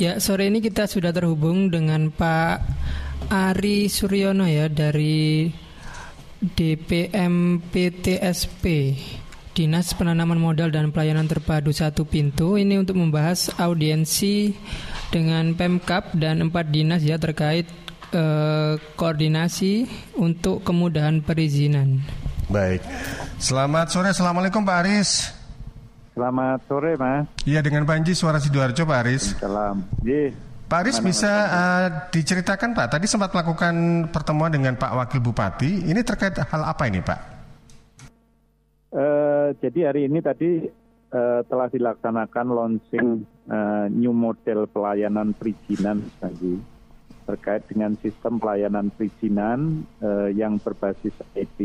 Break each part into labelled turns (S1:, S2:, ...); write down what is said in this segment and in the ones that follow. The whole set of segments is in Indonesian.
S1: Ya, sore ini kita sudah terhubung dengan Pak Ari Suryono ya dari DPM PTSP Dinas Penanaman Modal dan Pelayanan Terpadu Satu Pintu ini untuk membahas audiensi dengan Pemkap dan empat dinas ya terkait eh, koordinasi untuk kemudahan perizinan.
S2: Baik. Selamat sore. Assalamualaikum Pak Aris.
S3: Selamat sore, Mas.
S2: Iya, dengan Panji Suara Sidoarjo, Pak Aris.
S3: Salam.
S2: Pak Aris bisa uh, diceritakan Pak, tadi sempat melakukan pertemuan dengan Pak Wakil Bupati, ini terkait hal apa ini Pak?
S3: Uh, jadi hari ini tadi uh, telah dilaksanakan launching uh, new model pelayanan perizinan tadi terkait dengan sistem pelayanan perizinan uh, yang berbasis IT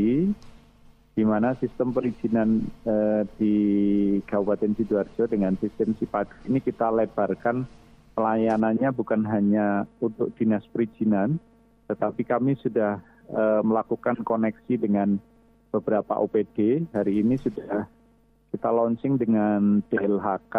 S3: di mana sistem perizinan eh, di Kabupaten Sidoarjo dengan sistem Sipadu ini kita lebarkan pelayanannya bukan hanya untuk dinas perizinan, tetapi kami sudah eh, melakukan koneksi dengan beberapa OPD. Hari ini sudah kita launching dengan DLHK,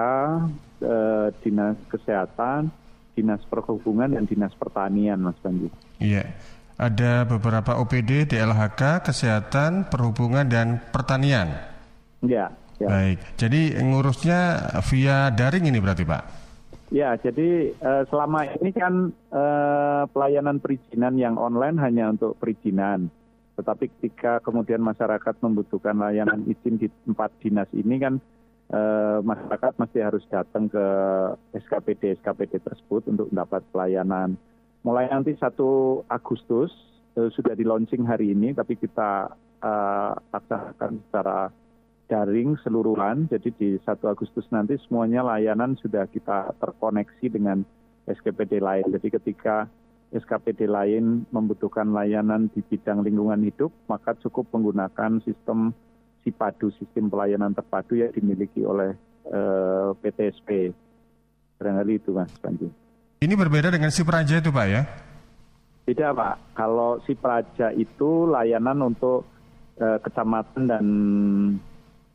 S3: eh, Dinas Kesehatan, Dinas Perhubungan, dan Dinas Pertanian, Mas Panji.
S2: Iya. Yeah ada beberapa OPD, DLHK, kesehatan, perhubungan dan pertanian.
S3: Ya. ya.
S2: Baik. Jadi ngurusnya via daring ini berarti Pak?
S3: Ya, jadi uh, selama ini kan uh, pelayanan perizinan yang online hanya untuk perizinan. Tetapi ketika kemudian masyarakat membutuhkan layanan izin di tempat dinas ini kan uh, masyarakat masih harus datang ke SKPD SKPD tersebut untuk mendapat pelayanan mulai nanti 1 Agustus uh, sudah di launching hari ini, tapi kita uh, secara daring seluruhan. Jadi di 1 Agustus nanti semuanya layanan sudah kita terkoneksi dengan SKPD lain. Jadi ketika SKPD lain membutuhkan layanan di bidang lingkungan hidup, maka cukup menggunakan sistem SIPADU, sistem pelayanan terpadu yang dimiliki oleh uh, PTSP. Barangkali itu Mas Panji.
S2: Ini berbeda dengan si Praja itu Pak ya?
S3: Tidak Pak. Kalau si Praja itu layanan untuk uh, kecamatan dan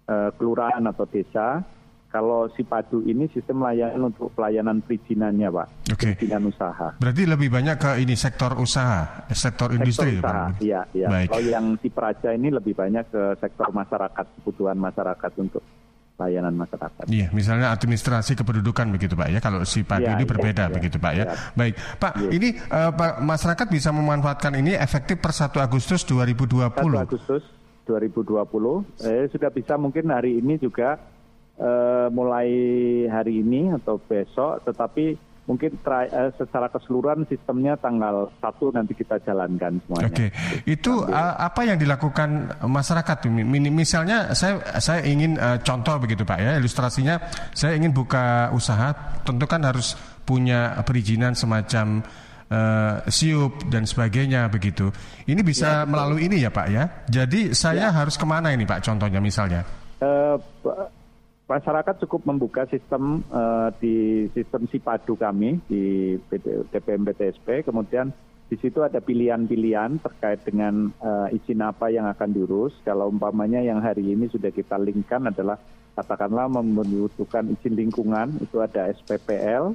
S3: uh, kelurahan atau desa. Kalau si Padu ini sistem layanan untuk pelayanan perizinannya Pak.
S2: Oke. Okay.
S3: Perizinan usaha.
S2: Berarti lebih banyak ke ini sektor usaha, sektor industri.
S3: Sektor usaha, iya. iya. Kalau yang si Praja ini lebih banyak ke sektor masyarakat, kebutuhan masyarakat untuk layanan masyarakat.
S2: Iya, misalnya administrasi kependudukan begitu Pak ya. Kalau si padu ya, ini berbeda ya, begitu Pak ya. ya. Baik, Pak, ya. ini uh, Pak masyarakat bisa memanfaatkan ini efektif per 1 Agustus 2020. 1
S3: Agustus 2020 eh, sudah bisa mungkin hari ini juga uh, mulai hari ini atau besok tetapi mungkin tra, uh, secara keseluruhan sistemnya tanggal 1 nanti kita jalankan semuanya.
S2: Oke, okay. itu uh, apa yang dilakukan masyarakat? Misalnya saya saya ingin uh, contoh begitu Pak ya, ilustrasinya saya ingin buka usaha, tentu kan harus punya perizinan semacam uh, siup dan sebagainya begitu. Ini bisa ya, melalui ini ya Pak ya. Jadi saya ya. harus ke mana ini Pak contohnya misalnya? Uh,
S3: masyarakat cukup membuka sistem uh, di sistem Sipadu kami di TPM BTSP, kemudian di situ ada pilihan-pilihan terkait dengan uh, izin apa yang akan diurus. Kalau umpamanya yang hari ini sudah kita linkkan adalah katakanlah membutuhkan izin lingkungan, itu ada SPPL,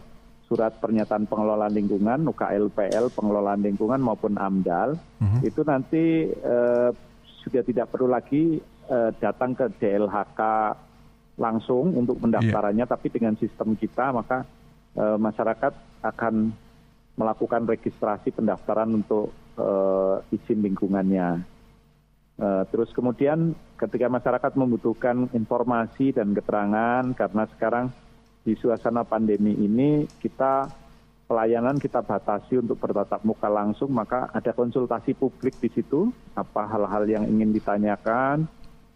S3: surat pernyataan pengelolaan lingkungan, UKLPL pengelolaan lingkungan maupun AMDAL, uh-huh. itu nanti uh, sudah tidak perlu lagi uh, datang ke DLHK langsung untuk pendaftarannya, yeah. tapi dengan sistem kita maka e, masyarakat akan melakukan registrasi pendaftaran untuk e, izin lingkungannya. E, terus kemudian ketika masyarakat membutuhkan informasi dan keterangan karena sekarang di suasana pandemi ini kita pelayanan kita batasi untuk bertatap muka langsung, maka ada konsultasi publik di situ, apa hal-hal yang ingin ditanyakan,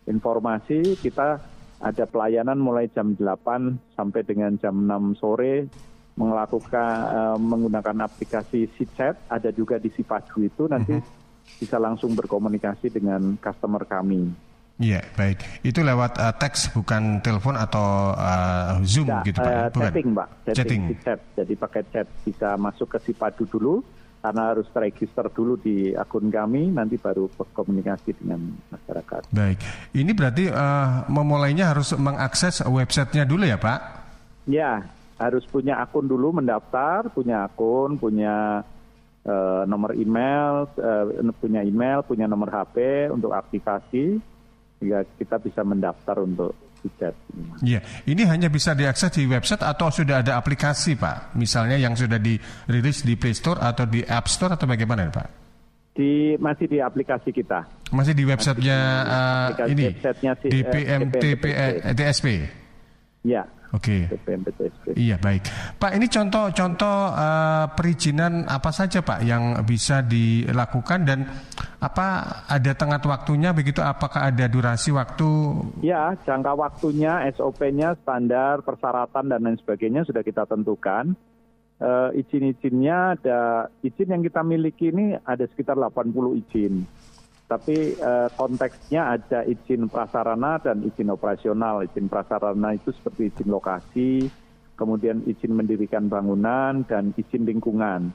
S3: informasi kita ada pelayanan mulai jam 8 sampai dengan jam 6 sore melakukan uh, menggunakan aplikasi SIChat, ada juga di Sipadu itu nanti uh mhm. -huh. bisa langsung berkomunikasi dengan customer kami.
S2: Iya, baik. Itu lewat uh, teks bukan telepon atau uh, Zoom Tidak, gitu, Pak? Uh,
S3: chatting, Pak. Chatting, chatting. chat. Jadi pakai chat bisa masuk ke Sipadu dulu karena harus terregister dulu di akun kami, nanti baru berkomunikasi dengan masyarakat.
S2: Baik, ini berarti uh, memulainya harus mengakses websitenya dulu ya Pak?
S3: Ya, harus punya akun dulu mendaftar, punya akun, punya uh, nomor email, uh, punya email, punya nomor HP untuk aktivasi, sehingga kita bisa mendaftar untuk tiket.
S2: Iya, ini hanya bisa diakses di website atau sudah ada aplikasi Pak? Misalnya yang sudah dirilis di Play Store atau di App Store atau bagaimana Pak?
S3: Di masih di aplikasi kita.
S2: Masih di websitenya uh, ini
S3: websitenya si,
S2: DPMTP uh, TSP.
S3: Ya.
S2: Oke. Okay. Iya baik, Pak. Ini contoh-contoh uh, perizinan apa saja Pak yang bisa dilakukan dan apa ada tengah waktunya begitu? Apakah ada durasi waktu?
S3: Ya, jangka waktunya, SOP-nya, standar, persyaratan dan lain sebagainya sudah kita tentukan. Uh, izin-izinnya ada izin yang kita miliki ini ada sekitar 80 izin tapi uh, konteksnya ada izin prasarana dan izin operasional. Izin prasarana itu seperti izin lokasi, kemudian izin mendirikan bangunan dan izin lingkungan.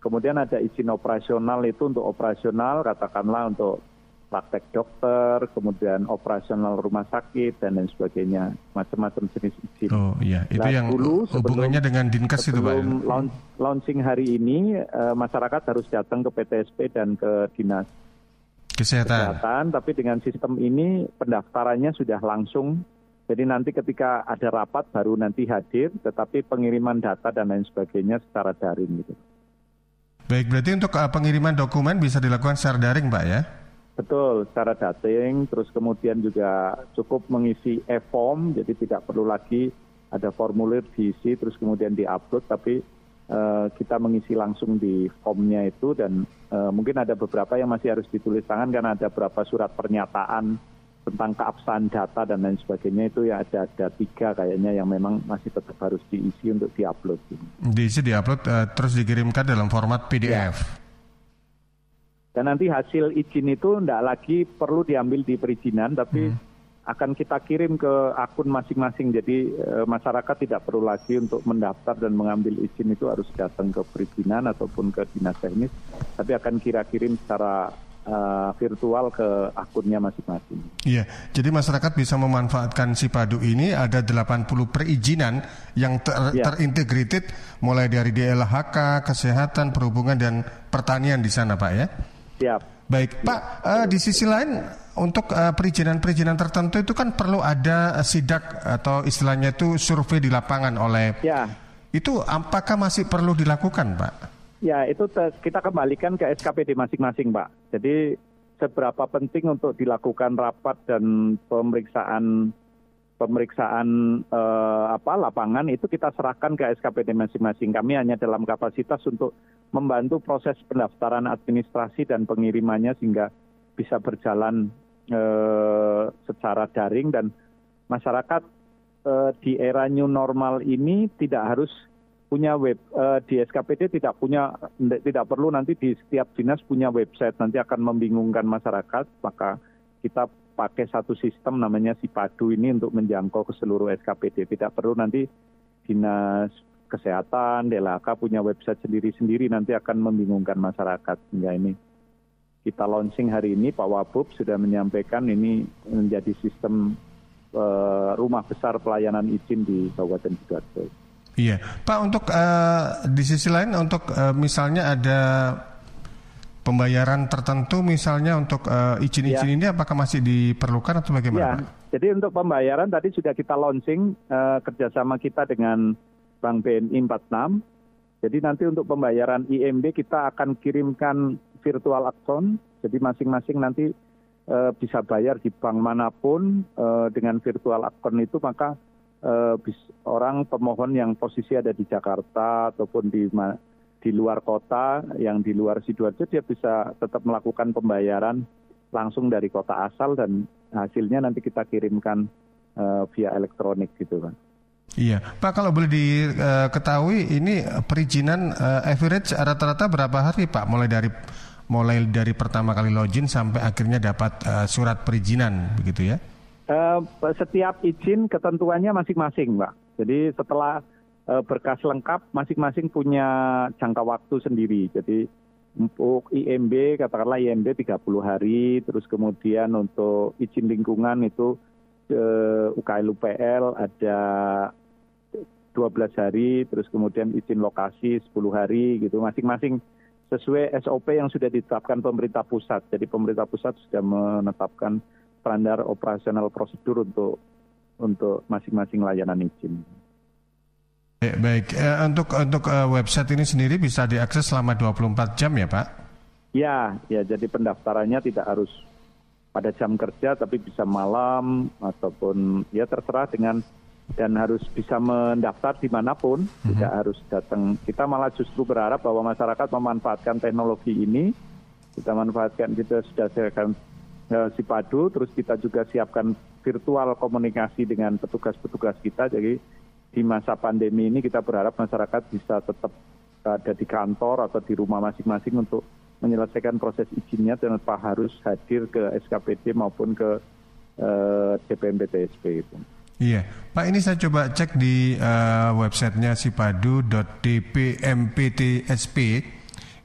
S3: Kemudian ada izin operasional itu untuk operasional, katakanlah untuk praktek dokter, kemudian operasional rumah sakit dan lain sebagainya, macam-macam jenis izin.
S2: Oh iya, itu nah, yang dulu, hubungannya dengan dinkes itu pak.
S3: Sebelum launching hari ini, uh, masyarakat harus datang ke PTSP dan ke dinas
S2: kesehatan.
S3: kesehatan, tapi dengan sistem ini pendaftarannya sudah langsung. Jadi nanti ketika ada rapat baru nanti hadir, tetapi pengiriman data dan lain sebagainya secara daring gitu.
S2: Baik, berarti untuk uh, pengiriman dokumen bisa dilakukan secara daring, Pak ya?
S3: Betul, secara daring, terus kemudian juga cukup mengisi e-form, jadi tidak perlu lagi ada formulir diisi, terus kemudian diupload, tapi uh, kita mengisi langsung di formnya itu dan uh, mungkin ada beberapa yang masih harus ditulis tangan karena ada beberapa surat pernyataan tentang keabsahan data dan lain sebagainya itu ya ada ada tiga kayaknya yang memang masih tetap harus diisi untuk diupload.
S2: Diisi diupload uh, terus dikirimkan dalam format PDF. Ya.
S3: Dan nanti hasil izin itu tidak lagi perlu diambil di perizinan tapi hmm akan kita kirim ke akun masing-masing. Jadi e, masyarakat tidak perlu lagi untuk mendaftar dan mengambil izin itu harus datang ke perizinan ataupun ke dinas teknis, tapi akan kira kirim secara e, virtual ke akunnya masing-masing.
S2: Iya, jadi masyarakat bisa memanfaatkan si padu ini ada 80 perizinan yang ter ya. terintegrated mulai dari DLHK, kesehatan, perhubungan dan pertanian di sana, Pak ya.
S3: Siap.
S2: Baik, Pak. Uh, di sisi lain, untuk uh, perizinan-perizinan tertentu itu kan perlu ada sidak atau istilahnya itu survei di lapangan oleh.
S3: Ya.
S2: Itu apakah masih perlu dilakukan, Pak?
S3: Ya, itu kita kembalikan ke SKPD masing-masing, Pak. Jadi seberapa penting untuk dilakukan rapat dan pemeriksaan pemeriksaan eh, apa lapangan itu kita serahkan ke SKPD masing-masing. Kami hanya dalam kapasitas untuk membantu proses pendaftaran administrasi dan pengirimannya sehingga bisa berjalan eh, secara daring dan masyarakat eh, di era new normal ini tidak harus punya web uh, di SKPD tidak punya tidak perlu nanti di setiap dinas punya website nanti akan membingungkan masyarakat maka kita pakai satu sistem namanya Sipadu ini untuk menjangkau ke seluruh SKPD. Tidak perlu nanti dinas kesehatan, DLHK punya website sendiri-sendiri nanti akan membingungkan masyarakat. Sehingga ini kita launching hari ini Pak Wabub sudah menyampaikan ini menjadi sistem uh, rumah besar pelayanan izin di Kabupaten Sidoarjo.
S2: Iya, Pak untuk uh, di sisi lain untuk uh, misalnya ada pembayaran tertentu misalnya untuk uh, izin-izin ya. ini apakah masih diperlukan atau bagaimana? Ya,
S3: jadi untuk pembayaran tadi sudah kita launching uh, kerjasama kita dengan Bank BNI 46. Jadi nanti untuk pembayaran IMB kita akan kirimkan virtual account. Jadi masing-masing nanti uh, bisa bayar di bank mana pun uh, dengan virtual account itu maka uh, orang pemohon yang posisi ada di Jakarta ataupun di di luar kota yang di luar sidoarjo dia bisa tetap melakukan pembayaran langsung dari kota asal dan hasilnya nanti kita kirimkan uh, via elektronik gitu kan.
S2: Iya, Pak kalau boleh diketahui ini perizinan uh, average rata-rata berapa hari Pak mulai dari mulai dari pertama kali login sampai akhirnya dapat uh, surat perizinan begitu ya?
S3: Uh, setiap izin ketentuannya masing-masing Pak. Jadi setelah Eh, berkas lengkap masing-masing punya jangka waktu sendiri. Jadi untuk IMB katakanlah IMB 30 hari, terus kemudian untuk izin lingkungan itu eh, UKL UPL ada 12 hari, terus kemudian izin lokasi 10 hari gitu, masing-masing sesuai SOP yang sudah ditetapkan pemerintah pusat. Jadi pemerintah pusat sudah menetapkan standar operasional prosedur untuk untuk masing-masing layanan izin.
S2: Baik, baik. Eh, untuk untuk uh, website ini sendiri bisa diakses selama 24 jam ya Pak?
S3: Ya, ya. Jadi pendaftarannya tidak harus pada jam kerja, tapi bisa malam ataupun ya terserah dengan dan harus bisa mendaftar di mana pun, mm-hmm. tidak harus datang. Kita malah justru berharap bahwa masyarakat memanfaatkan teknologi ini, kita manfaatkan kita sudah siapkan uh, Sipadu, terus kita juga siapkan virtual komunikasi dengan petugas-petugas kita, jadi di masa pandemi ini kita berharap masyarakat bisa tetap ada di kantor atau di rumah masing-masing untuk menyelesaikan proses izinnya tanpa harus hadir ke SKPD maupun ke eh, DPMPTSP itu.
S2: Iya, Pak ini saya coba cek di uh, websitenya sipadu.dpmptsp.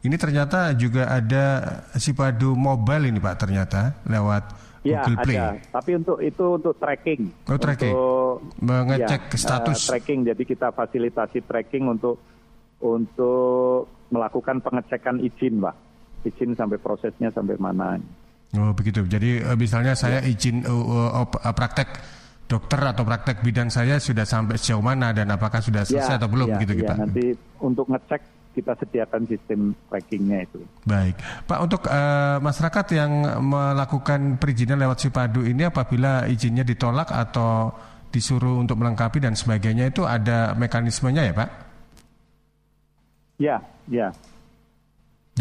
S2: Ini ternyata juga ada Sipadu Mobile ini Pak ternyata lewat
S3: Ya, Google Play. ada. Tapi untuk itu untuk tracking.
S2: Oh, tracking. Untuk mengecek ya, status.
S3: Uh, tracking. Jadi kita fasilitasi tracking untuk untuk melakukan pengecekan izin, Pak. Izin sampai prosesnya sampai mana.
S2: Oh, begitu. Jadi uh, misalnya saya ya. izin uh, uh, praktek dokter atau praktek bidan saya sudah sampai sejauh mana dan apakah sudah selesai ya, atau belum
S3: ya,
S2: begitu
S3: ya, Pak? Nanti untuk ngecek kita sediakan sistem trackingnya itu.
S2: Baik, Pak untuk uh, masyarakat yang melakukan perizinan lewat Sipadu ini apabila izinnya ditolak atau disuruh untuk melengkapi dan sebagainya itu ada mekanismenya ya Pak?
S3: Ya, ya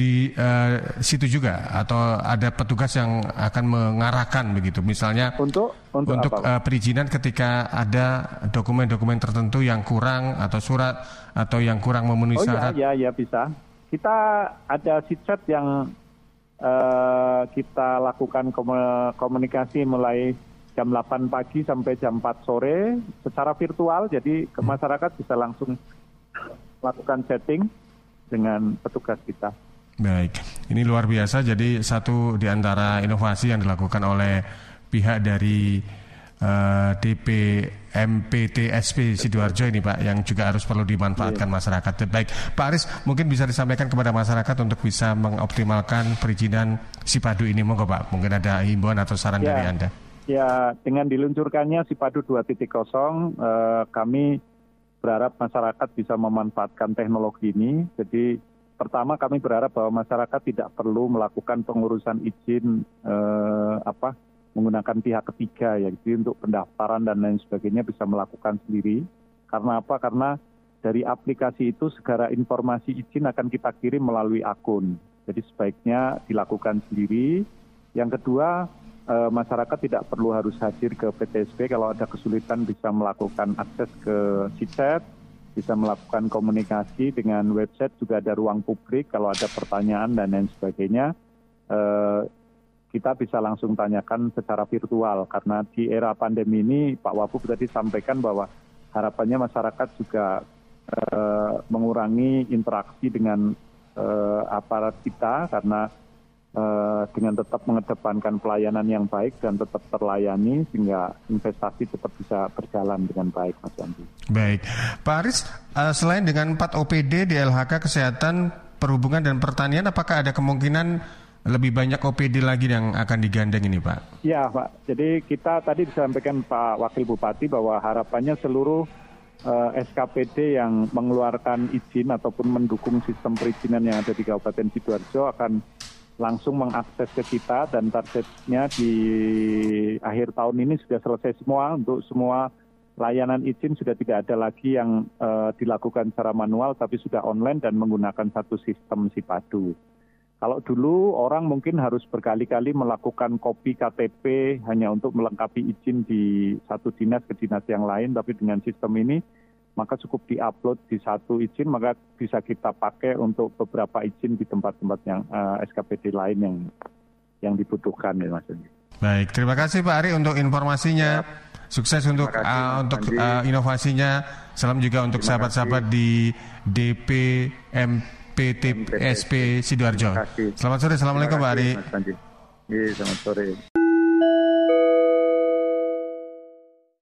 S2: di uh, situ juga atau ada petugas yang akan mengarahkan begitu misalnya
S3: untuk untuk,
S2: untuk uh, perizinan ketika ada dokumen-dokumen tertentu yang kurang atau surat atau yang kurang memenuhi
S3: oh,
S2: syarat.
S3: Oh ya ya bisa. Kita ada sitset yang uh, kita lakukan komunikasi mulai jam 8 pagi sampai jam 4 sore secara virtual jadi ke hmm. masyarakat bisa langsung lakukan setting dengan petugas kita.
S2: Baik, ini luar biasa. Jadi satu di antara inovasi yang dilakukan oleh pihak dari uh, eh, DPMPTSP Sidoarjo ini Pak, yang juga harus perlu dimanfaatkan yeah. masyarakat. Baik, Pak Aris, mungkin bisa disampaikan kepada masyarakat untuk bisa mengoptimalkan perizinan Sipadu ini, monggo Pak. Mungkin ada himbauan atau saran yeah. dari Anda.
S3: Ya, dengan diluncurkannya Sipadu 2.0, uh, kami berharap masyarakat bisa memanfaatkan teknologi ini. Jadi pertama kami berharap bahwa masyarakat tidak perlu melakukan pengurusan izin eh, apa menggunakan pihak ketiga ya jadi untuk pendaftaran dan lain sebagainya bisa melakukan sendiri. Karena apa? Karena dari aplikasi itu segala informasi izin akan kita kirim melalui akun. Jadi sebaiknya dilakukan sendiri. Yang kedua eh, masyarakat tidak perlu harus hadir ke PTSP kalau ada kesulitan bisa melakukan akses ke SICET bisa melakukan komunikasi dengan website juga ada ruang publik kalau ada pertanyaan dan lain sebagainya. Eh, kita bisa langsung tanyakan secara virtual karena di era pandemi ini Pak Wabub tadi sampaikan bahwa harapannya masyarakat juga eh, mengurangi interaksi dengan eh, aparat kita karena uh, dengan tetap mengedepankan pelayanan yang baik dan tetap terlayani sehingga investasi tetap bisa berjalan dengan baik Mas Andi.
S2: Baik, Pak Aris, uh, selain dengan 4 OPD di LHK Kesehatan, Perhubungan dan Pertanian, apakah ada kemungkinan lebih banyak OPD lagi yang akan digandeng ini Pak?
S3: Ya Pak, jadi kita tadi disampaikan Pak Wakil Bupati bahwa harapannya seluruh uh, eh, SKPD yang mengeluarkan izin ataupun mendukung sistem perizinan yang ada di Kabupaten Sidoarjo akan langsung mengakses ke kita dan targetnya di akhir tahun ini sudah selesai semua untuk semua layanan izin sudah tidak ada lagi yang uh, dilakukan secara manual tapi sudah online dan menggunakan satu sistem Sipadu. Kalau dulu orang mungkin harus berkali-kali melakukan kopi KTP hanya untuk melengkapi izin di satu dinas ke dinas yang lain, tapi dengan sistem ini maka cukup diupload di satu izin maka bisa kita pakai untuk beberapa izin di tempat-tempat yang uh, eh, SKPD lain yang yang dibutuhkan ya Mas
S2: Baik, terima kasih Pak Ari untuk informasinya. Ya. Sukses untuk kasih, uh, untuk uh, inovasinya. Salam juga untuk sahabat-sahabat di DPMPTSP Sidoarjo. Selamat sore, assalamualaikum Pak Ari.
S3: Iya, selamat sore.